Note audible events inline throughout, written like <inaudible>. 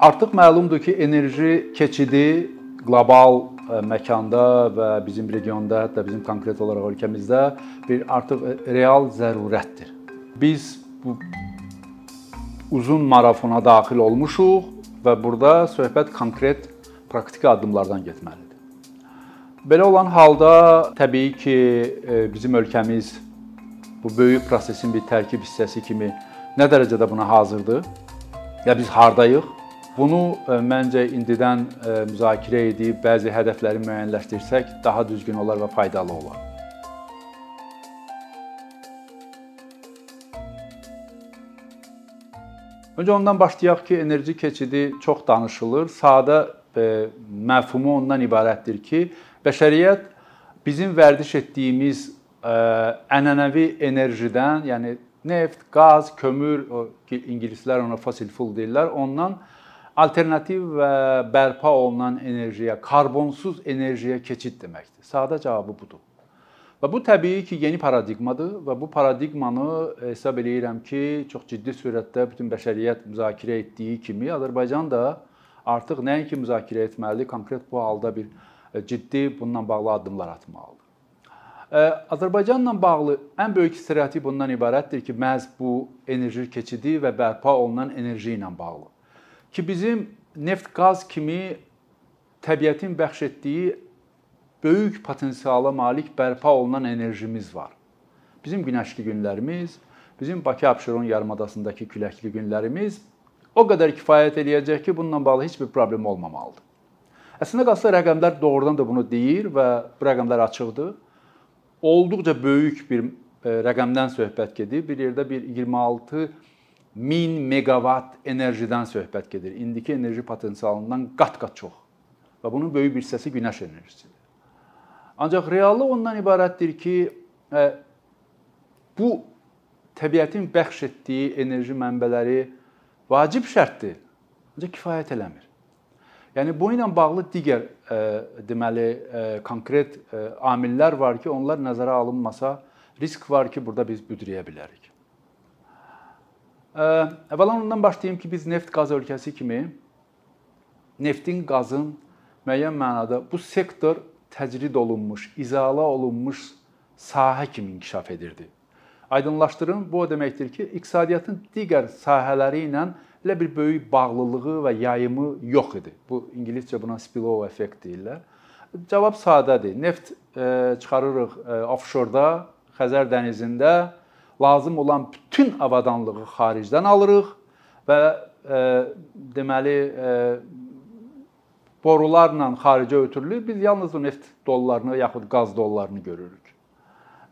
Artıq məlumdur ki, enerji keçidi qlobal e, məkanda və bizim regionda, hətta bizim konkret olaraq ölkəmizdə bir artıq real zərurətdir. Biz bu uzun marafona daxil olmuşuq və burada söhbət konkret praktiki addımlardan getməlidir. Belə olan halda təbii ki, e, bizim ölkəmiz bu böyük prosesin bir tərkib hissəsi kimi nə dərəcədə buna hazırdır? Ya biz hardayıq? Bunu e, məncə indidən e, müzakirə edib bəzi hədəfləri müəyyənləşdirsək daha düzgün olar və faydalı olar. Öncə ondan başlayaq ki, enerji keçidi çox danışılır. Sadə məfhumu ondan ibarətdir ki, bəşəriyyət bizim vərdiş etdiyimiz ənənəvi enerjidən, yəni neft, qaz, kömür, o ingilislər ona fossil fuel deyirlər, ondan alternativ və bərpa olunan enerjiyə, karbonsuz enerjiyə keçid deməkdir. Sadə cavabı budur. Və bu təbii ki, yeni paradigmadır və bu paradigmanı hesab eləyirəm ki, çox ciddi sürətdə bütün bəşəriyyət müzakirə etdiyi kimi Azərbaycan da artıq nəinki müzakirə etməlidir, konkret bu halda bir e, ciddi bununla bağlı addımlar atmalıdır. E, Azərbaycanla bağlı ən böyük stereotip bundan ibarətdir ki, məhz bu enerji keçidi və bərpa olunan enerji ilə bağlı. Ki bizim neft, qaz kimi təbiətin bəxş etdiyi böyük potensiala malik bərpa olunan enerjimiz var. Bizim günəşli günlərimiz, bizim Bakı-Abşeron yarımadasındakı küləkli günlərimiz o qədər kifayət eləyəcək ki, bununla bağlı heç bir problem olmamalıdır. Əslində qalsa rəqəmlər doğrudan da bunu deyir və bu rəqəmlər açıqdır. Olduqca böyük bir e, rəqəmdən söhbət gedir. Bir yerdə bir 26 min meqavat enerjidən söhbət gedir. İndiki enerji potensialından qat-qat çox. Və bunun böyük bir hissəsi günəş enerjisidir. Ancaq reallıq ondan ibarətdir ki, e, bu təbiətin bəxş etdiyi enerji mənbələri vacib şərtdir, ancaq kifayət eləmir. Yəni bu ilə bağlı digər e, deməli e, konkret e, amillər var ki, onlar nəzərə alınmasa risk var ki, burada biz büdrəyə bilərik. Əvvəla ondan başlayım ki, biz neft-qaz ölkəsi kimi neftin, qazın müəyyən mənada bu sektor təcrid olunmuş, izala olunmuş sahə kimi inkişaf edirdi. Aydınlaşdırın, bu o deməkdir ki, iqtisadiyyatın digər sahələri ilə elə bir böyük bağlılığı və yayımı yox idi. Bu ingiliscə buna spillover effekt deyirlər. Cavab sadədir. Neft e, çıxarırıq e, offshore-da, Xəzər dənizində lazım olan bütün avadanlığı xaricdən alırıq və e, deməli borularla xaricə ötürülür. Biz yalnız neft dollarını yaxud qaz dollarını görürük.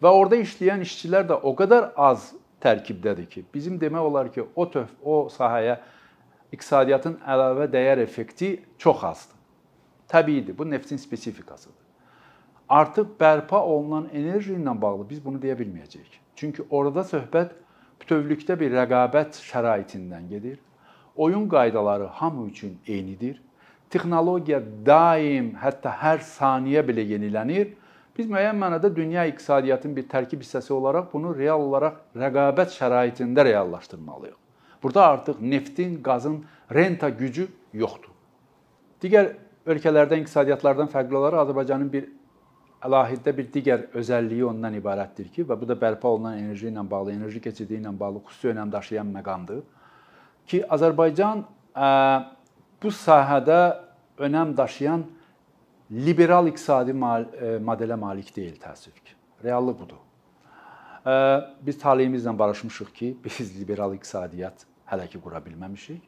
Və orada işləyən işçilər də o qədər az tərkibdədir ki, bizim demək olar ki, o töv o sahəyə iqtisadiyyatın əlavə dəyər effekti çox azdır. Təbiidir, bu neftin spesifikasıdır. Artıq bərpa olunan enerji ilə bağlı biz bunu deyə bilməyəcəyik. Çünki orada söhbət bütövlükdə bir rəqabət şəraitindən gedir. Oyun qaydaları hamı üçün eynidir. Texnologiya daim, hətta hər saniyə belə yenilənir Biz müəyyən mənada dünya iqtisadiyyatının bir tərkib hissəsi olaraq bunu real olaraq rəqabət şəraitində reallaşdırmalıyıq. Burada artıq neftin, qazın renta gücü yoxdur. Digər ölkələrdən, iqtisadiyyatlardan fərqli olaraq Azərbaycanın bir əlahiddə bir digər özəlliyi ondan ibarətdir ki, və bu da bərpa olunan enerji ilə bağlı, enerji keçidi ilə bağlı xüsusi önəm daşıyan məqamdır ki, Azərbaycan bu sahədə önəm daşıyan liberal iqtisadi e, modelə malik deyil təəssüf ki. Reallıq budur. E, biz taleyimizlə barışmışıq ki, <laughs> biz liberal iqtisadiyyat hələ ki qura bilməmişik.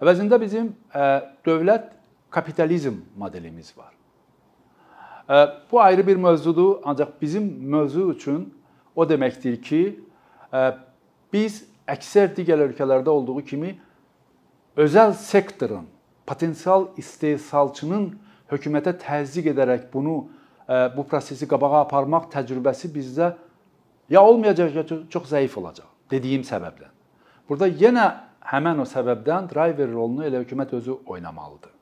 Əvəzində bizim e, dövlət kapitalizm modelimiz var. Bu ayrı bir mövzudur, ancaq bizim mövzu üçün o deməkdir ki, biz əksər digər ölkələrdə olduğu kimi özəl sektorun potensial istehsalçının hökumətə təzyiq edərək bunu e, bu prosesi qabağa aparmaq təcrübəsi bizdə ya olmayacaq ya çox zəif olacaq dediyim səbəbdən. Burada yenə həmin o səbəbdən driver rolunu elə hökumət özü oynamalıdır.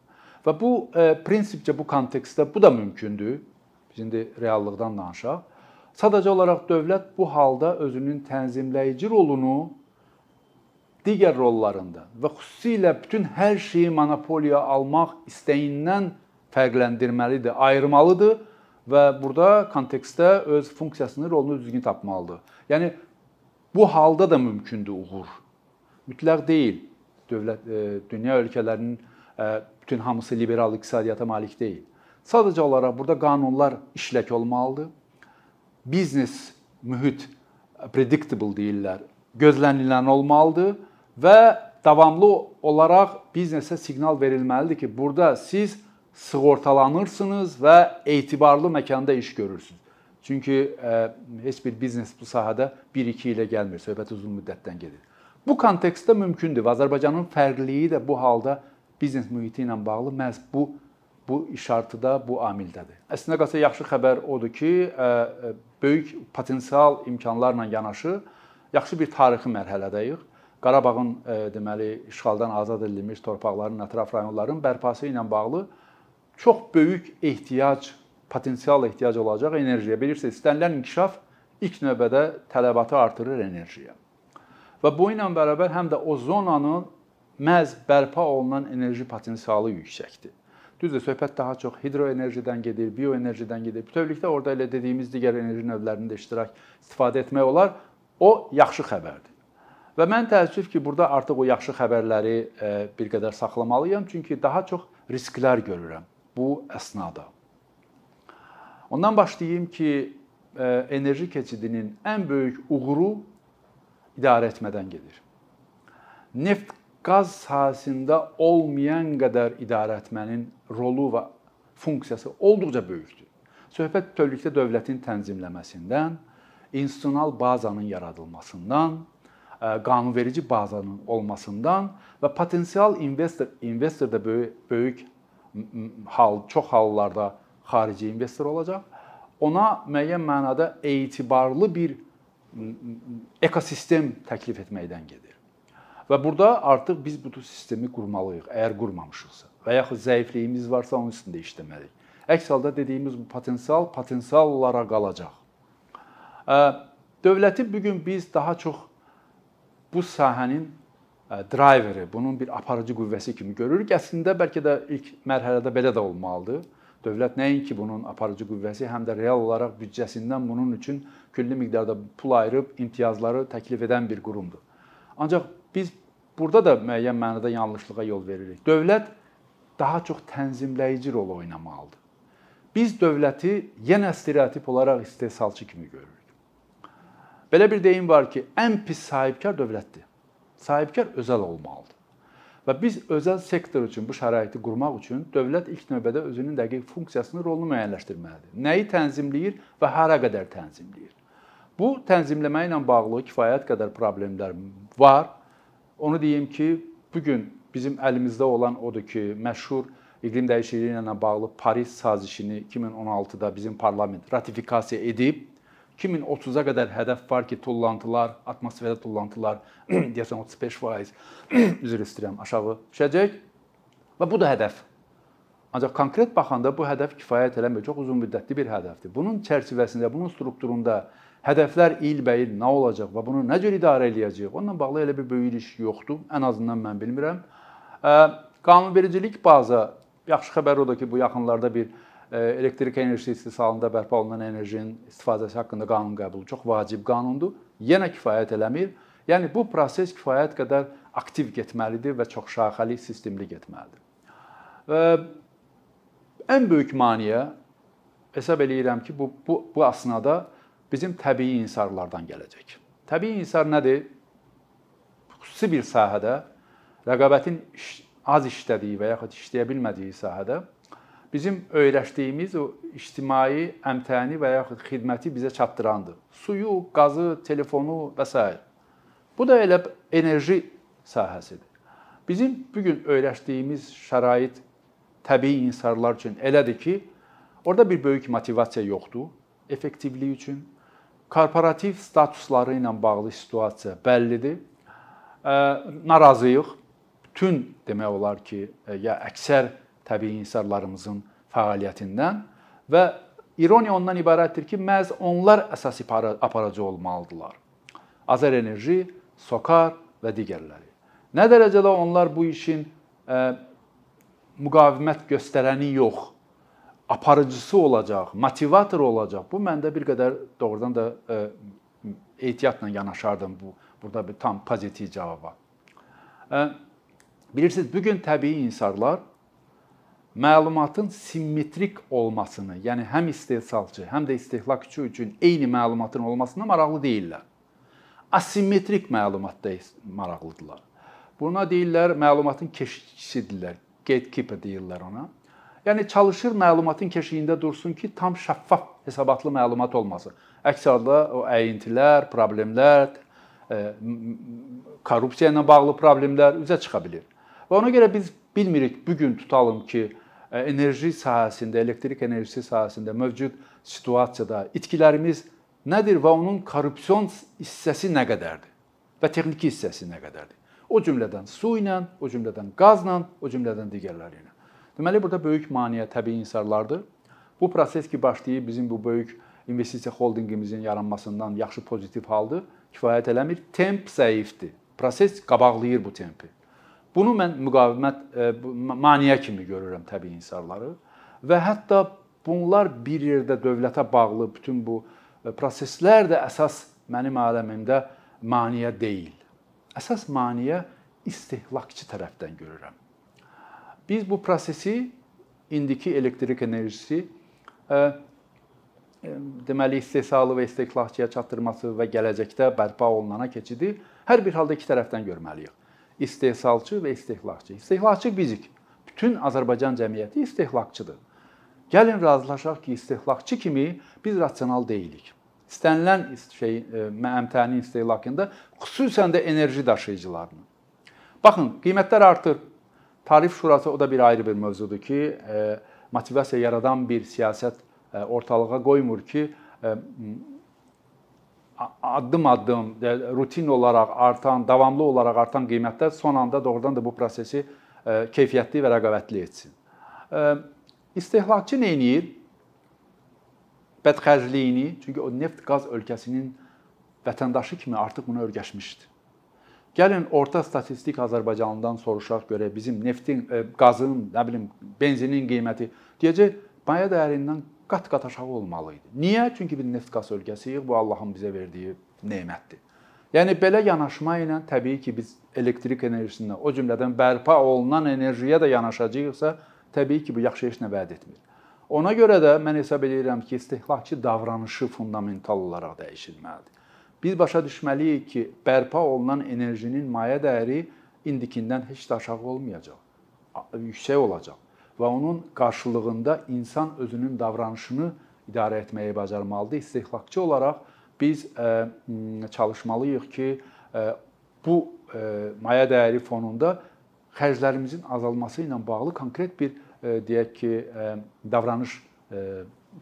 Və bu e, prinsipcə bu kontekstdə bu da mümkündür. Biz indi reallıqdan danışaq. Sadəcə olaraq dövlət bu halda özünün tənzimləyici rolunu digər rollarında və xüsusilə bütün hər şeyi monopoliya almaq istəyindən fərqləndirməlidir, ayırmalıdır və burada kontekstdə öz funksiyasını, rolunu düzgün tapmalıdır. Yəni bu halda da mümkündür uğur. Mütləq deyil. Dövlət e, dünya ölkələrinin bütün hamısı liberal iqtisadiyyata malik deyil. Sadəcə olaraq burada qanunlar işlək olmalıdır. Biznes mühit predictable deyirlər, gözlənilən olmalıdır və davamlı olaraq biznesə siqnal verilməlidir ki, burada siz sığortalanırsınız və etibarlı məkanda iş görürsüz. Çünki e, heç bir biznes bu sahədə 1-2 ilə gəlmir, söhbət uzun müddətdən gedir. Bu kontekstdə mümkündür. Azərbaycanın fərqliliyi də bu halda biznes mühiti ilə bağlı məhz bu bu işartıda, bu amildədir. Əslində qalsa yaxşı xəbər odur ki, böyük potensial imkanlarla yanaşı yaxşı bir tarixi mərhələdəyik. Qarabağın deməli işğaldan azad edilmiş torpaqların, ətraf rayonların bərpası ilə bağlı çox böyük ehtiyac, potensial ehtiyac olacaq enerjiyə. Bilirsiniz, istənilən inkişaf ilk növbədə tələbatı artırır enerjiyə. Və bu ilə bərabər həm də o zonanın məhz bərpa olunan enerji potensialı yüksəkdir. Düzdür, söhbət daha çox hidroenerjidən gedir, bioenerjidən gedir. Bütövlükdə orada elə dediyimiz digər enerji növlərində iştirak, istifadə etmək olar. O yaxşı xəbərdir. Və mən təəssüf ki, burada artıq o yaxşı xəbərləri e, bir qədər saxlamalıyam, çünki daha çox risklər görürəm bu əsnada. Ondan başlayım ki, e, enerji keçidinin ən böyük uğuru idarə etmədən gedir. Neft qaz sahəsində olmayan qədər idarə etmənin rolu və funksiyası olduqca böyükdür. Söhbət bütövlükdə dövlətin tənzimləməsindən, institusional bazanın yaradılmasından, qanunverici bazanın olmasından və potensial investor investor da böyük, böyük hal çox hallarda xarici investor olacaq. Ona müəyyən mənada etibarlı bir ekosistem təklif etməkdən gedir. Və burada artıq biz bu sistemi qurmalıyıq, əgər qurmamışıqsa və yaxud zəifliyimiz varsa onun üstündə işləməliyik. Əks halda dediyimiz bu potensial potensial olaraq qalacaq. Dövləti bu gün biz daha çox bu sahənin driveri, bunun bir aparıcı qüvvəsi kimi görürük. Əslində bəlkə də ilk mərhələdə belə də olmalıdır. Dövlət nəinki bunun aparıcı qüvvəsi, həm də real olaraq büdcəsindən bunun üçün külli miqdarda pul ayırıb imtiyazları təklif edən bir qurumdur. Ancaq biz burada da müəyyən mənada yanlışlığa yol veririk. Dövlət daha çox tənzimləyici rol oynamalıdır. Biz dövləti yenə stereotip olaraq istehsalçı kimi görürük. Belə bir deyim var ki, ən pis sahibkar dövlətdir. Sahibkar özəl olmalıdır. Və biz özəl sektor üçün bu şəraiti qurmaq üçün dövlət ilk növbədə özünün dəqiq funksiyasını, rolunu müəyyənləşdirməlidir. Nəyi tənzimləyir və hara qədər tənzimləyir? Bu tənzimləmə ilə bağlı kifayət qədər problemlər var. Onu deyim ki, bu gün bizim əlimizdə olan odur ki, məşhur iqlim dəyişikliyi ilə bağlı Paris sazişini 2016-da bizim parlament ratifikasiya edib 2030-a qədər hədəf var ki, tullantılar, atmosferdə tullantılar <clears throat> deyəsən 35% <clears throat> üzr istəyirəm, aşağı düşəcək. Və bu da hədəf. Ancaq konkret baxanda bu hədəf kifayət eləmir. Çox uzun müddətli bir hədəfdir. Bunun çərçivəsində, bunun strukturunda hədəflər ilbəil nə olacaq və bunu nə cür idarə eləyəcəyik? Onunla bağlı elə bir böyük iş yoxdur. Ən azından mən bilmirəm. Qanunvericilik baza yaxşı xəbər odur ki, bu yaxınlarda bir elektrik enerjisi istehsalında bərpa olunan enerjinin istifadəsi haqqında qanun qəbulu çox vacib qanundur. Yenə kifayət eləmir. Yəni bu proses kifayət qədər aktiv getməlidir və çox şaxəli, sistemli getməlidir. Və ən böyük maneə hesab eləyirəm ki, bu bu bu əsnada bizim təbii insarlardan gələcək. Təbii insar nədir? Xüsusi bir sahədə rəqabətin az işlədiyi və yaxud işləyə bilmədiyi sahədə bizim öyrəşdiyimiz o ictimai əmtəni və yaxud xidməti bizə çatdırandır. Suyu, qazı, telefonu və s. Bu da elə enerji sahəsidir. Bizim bu gün öyrəşdiyimiz şərait təbii insanlar üçün elədir ki, orada bir böyük motivasiya yoxdur effektivlik üçün. Korporativ statusları ilə bağlı situasiya bəllidir. Narazıyıq bütün demək olar ki, ya əksər təbii insanlarımızın fəaliyyətindən və ironiya ondan ibarətdir ki, məhz onlar əsas aparıcı olmalıdılar. Azər Enerji, Sokar, və digərləri. Nə dərəcədə onlar bu işin ə, müqavimət göstərəni yox, aparıcısı olacaq, motivator olacaq. Bu məndə bir qədər doğrudan da ə, ehtiyatla yanaşardım bu burada bir tam pozitiv cavaba. Ə, bilirsiniz, bu gün təbii insanlar məlumatın simmetrik olmasını, yəni həm istehsalçı, həm də istehlakçı üçün eyni məlumatın olmasına maraqlı deyillər. Asimmetrik məlumatda maraqlıdırlar. Buna deyirlər məlumatın keşikçisidirlər. Gatekeeper deyirlər ona. Yəni çalışır məlumatın keşiyində dursun ki, tam şəffaf, hesabatlı məlumat olmasın. Əks halda o əyintilər, problemlər, e, korrupsiya ilə bağlı problemlər üzə çıxa bilər. Və ona görə biz bilmirik bu gün tutalım ki, enerji sahəsində, elektrik enerjisi sahəsində mövcud situasiyada itkilərimiz nədir və onun korrupsiyon hissəsi nə qədərdir və texniki hissəsi nə qədərdir? O cümlədən su ilə, o cümlədən qazla, o cümlədən digərləri ilə. Deməli burada böyük maneə təbii inhisarlardır. Bu proses ki başlayıb bizim bu böyük investisiya holdinqimizin yaranmasından yaxşı pozitiv haldır. Kifayət eləmir. Temp zəifdir. Proses qabaqlayır bu tempi. Bunu mən müqavimət e, maneə kimi görürəm təbii inhisarları və hətta bunlar bir yerdə dövlətə bağlı bütün bu e, proseslər də əsas mənim aləmimdə maneə deyil. Əsas maneə istehlakçı tərəfdən görürəm. Biz bu prosesi indiki elektrik enerjisi e, deməli istehsalı və istehlakçıya çatdırması və gələcəkdə bərpa olunana keçidi hər bir halda iki tərəfdən görməliyik istehsalçı və istehlakçı. İstehlakçı bizik. Bütün Azərbaycan cəmiyyəti istehlakçıdır. Gəlin razılaşaq ki, istehlakçı kimi biz rasional deyilik. İstənilən şey e, əmtənin istehlakında xüsusən də enerji daşıyıcılarının. Baxın, qiymətlər artır. Tarif şurası o da bir ayrı bir mövzudur ki, e, motivasiya yaradan bir siyasət e, ortalığa qoymur ki, addım-addım rutin olaraq artan, davamlı olaraq artan qiymətlər son anda doğrudan da bu prosesi e, keyfiyyətli və rəqabətli etsin. E, istehlakçı nə edir? Bədxərcliyini, çünki o neft qaz ölkəsinin vətəndaşı kimi artıq buna öyrəşmişdi. Gəlin orta statistik Azərbaycanlıdan soruşaq görə bizim neftin, e, qazın, nə bilim, benzinin qiyməti deyəcək, maya dəyərindən qat-qat aşağı olmalı idi. Niyə? Çünki biz neft qaz ölkəsiyik, bu Allahın bizə verdiyi nemətdir. Yəni belə yanaşma ilə təbii ki, biz elektrik enerjisinə, o cümlədən bərpa olunan enerjiyə də yanaşacağıqsa, təbii ki, bu yaxşı heç nə vəd etmir. Ona görə də mən hesab edirəm ki, istehlakçı davranışı fundamental olaraq dəyişilməlidir. Biz başa düşməliyik ki, bərpa olunan enerjinin maya dəyəri indikindən heç də aşağı olmayacaq. Yüksək olacaq və onun qarşılığında insan özünün davranışını idarə etməyi bacarmalıdır. İstehlakçı olaraq biz çalışmalıyıq ki, bu maya dəyəri fonunda xərclərimizin azalması ilə bağlı konkret bir deyək ki, davranış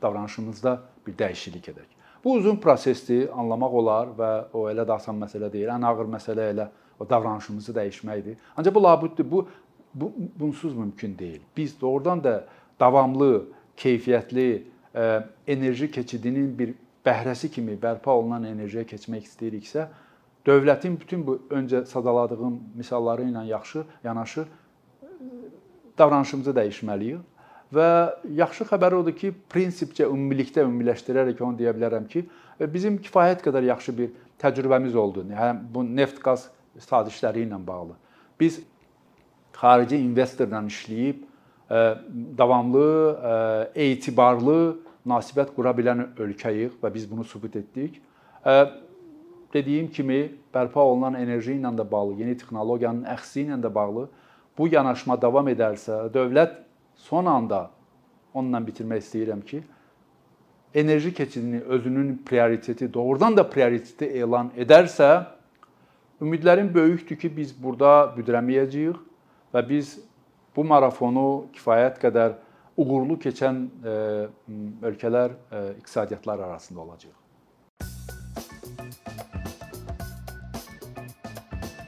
davranışımızda bir dəyişiklik edək. Bu uzun prosesdir, anlamaq olar və o elə də asan məsələ deyil. Ən ağır məsələ elə o davranışımızı dəyişməkdir. Ancaq bu labüddür. Bu bu bunsuz mümkün deyil. Biz doğrudan da davamlı, keyfiyyətli e, enerji keçidinin bir bəhrəsi kimi bərpa olunan enerjiyə keçmək istəyiriksə, dövlətin bütün bu öncə sadaladığım misalları ilə yaxşı yanaşı e, davranışımızı dəyişməliyik və yaxşı xəbər odur ki, prinsipcə ümumilikdə ümumiləşdirərək onu deyə bilərəm ki, e, bizim kifayət qədər yaxşı bir təcrübəmiz oldu. Yəni bu neft-qaz sazişləri ilə bağlı. Biz xarici investorla işləyib e, davamlı, e, etibarlı münasibət qura bilən ölkəyik və biz bunu sübut etdik. Dediyim kimi bərpa olunan enerji ilə də bağlı, yeni texnologiyanın əxsi ilə də bağlı bu yanaşma davam edərsə, dövlət son anda onunla bitirmək istəyirəm ki, enerji keçidini özünün prioriteti, doğrudan da prioriteti elan edərsə, ümidlərim böyükdür ki, biz burada büdrəməyəcəyik və biz bu marafonu kifayət qədər uğurlu keçən e, ölkələr, e, iqtisadiyyatlar arasında olacağıq.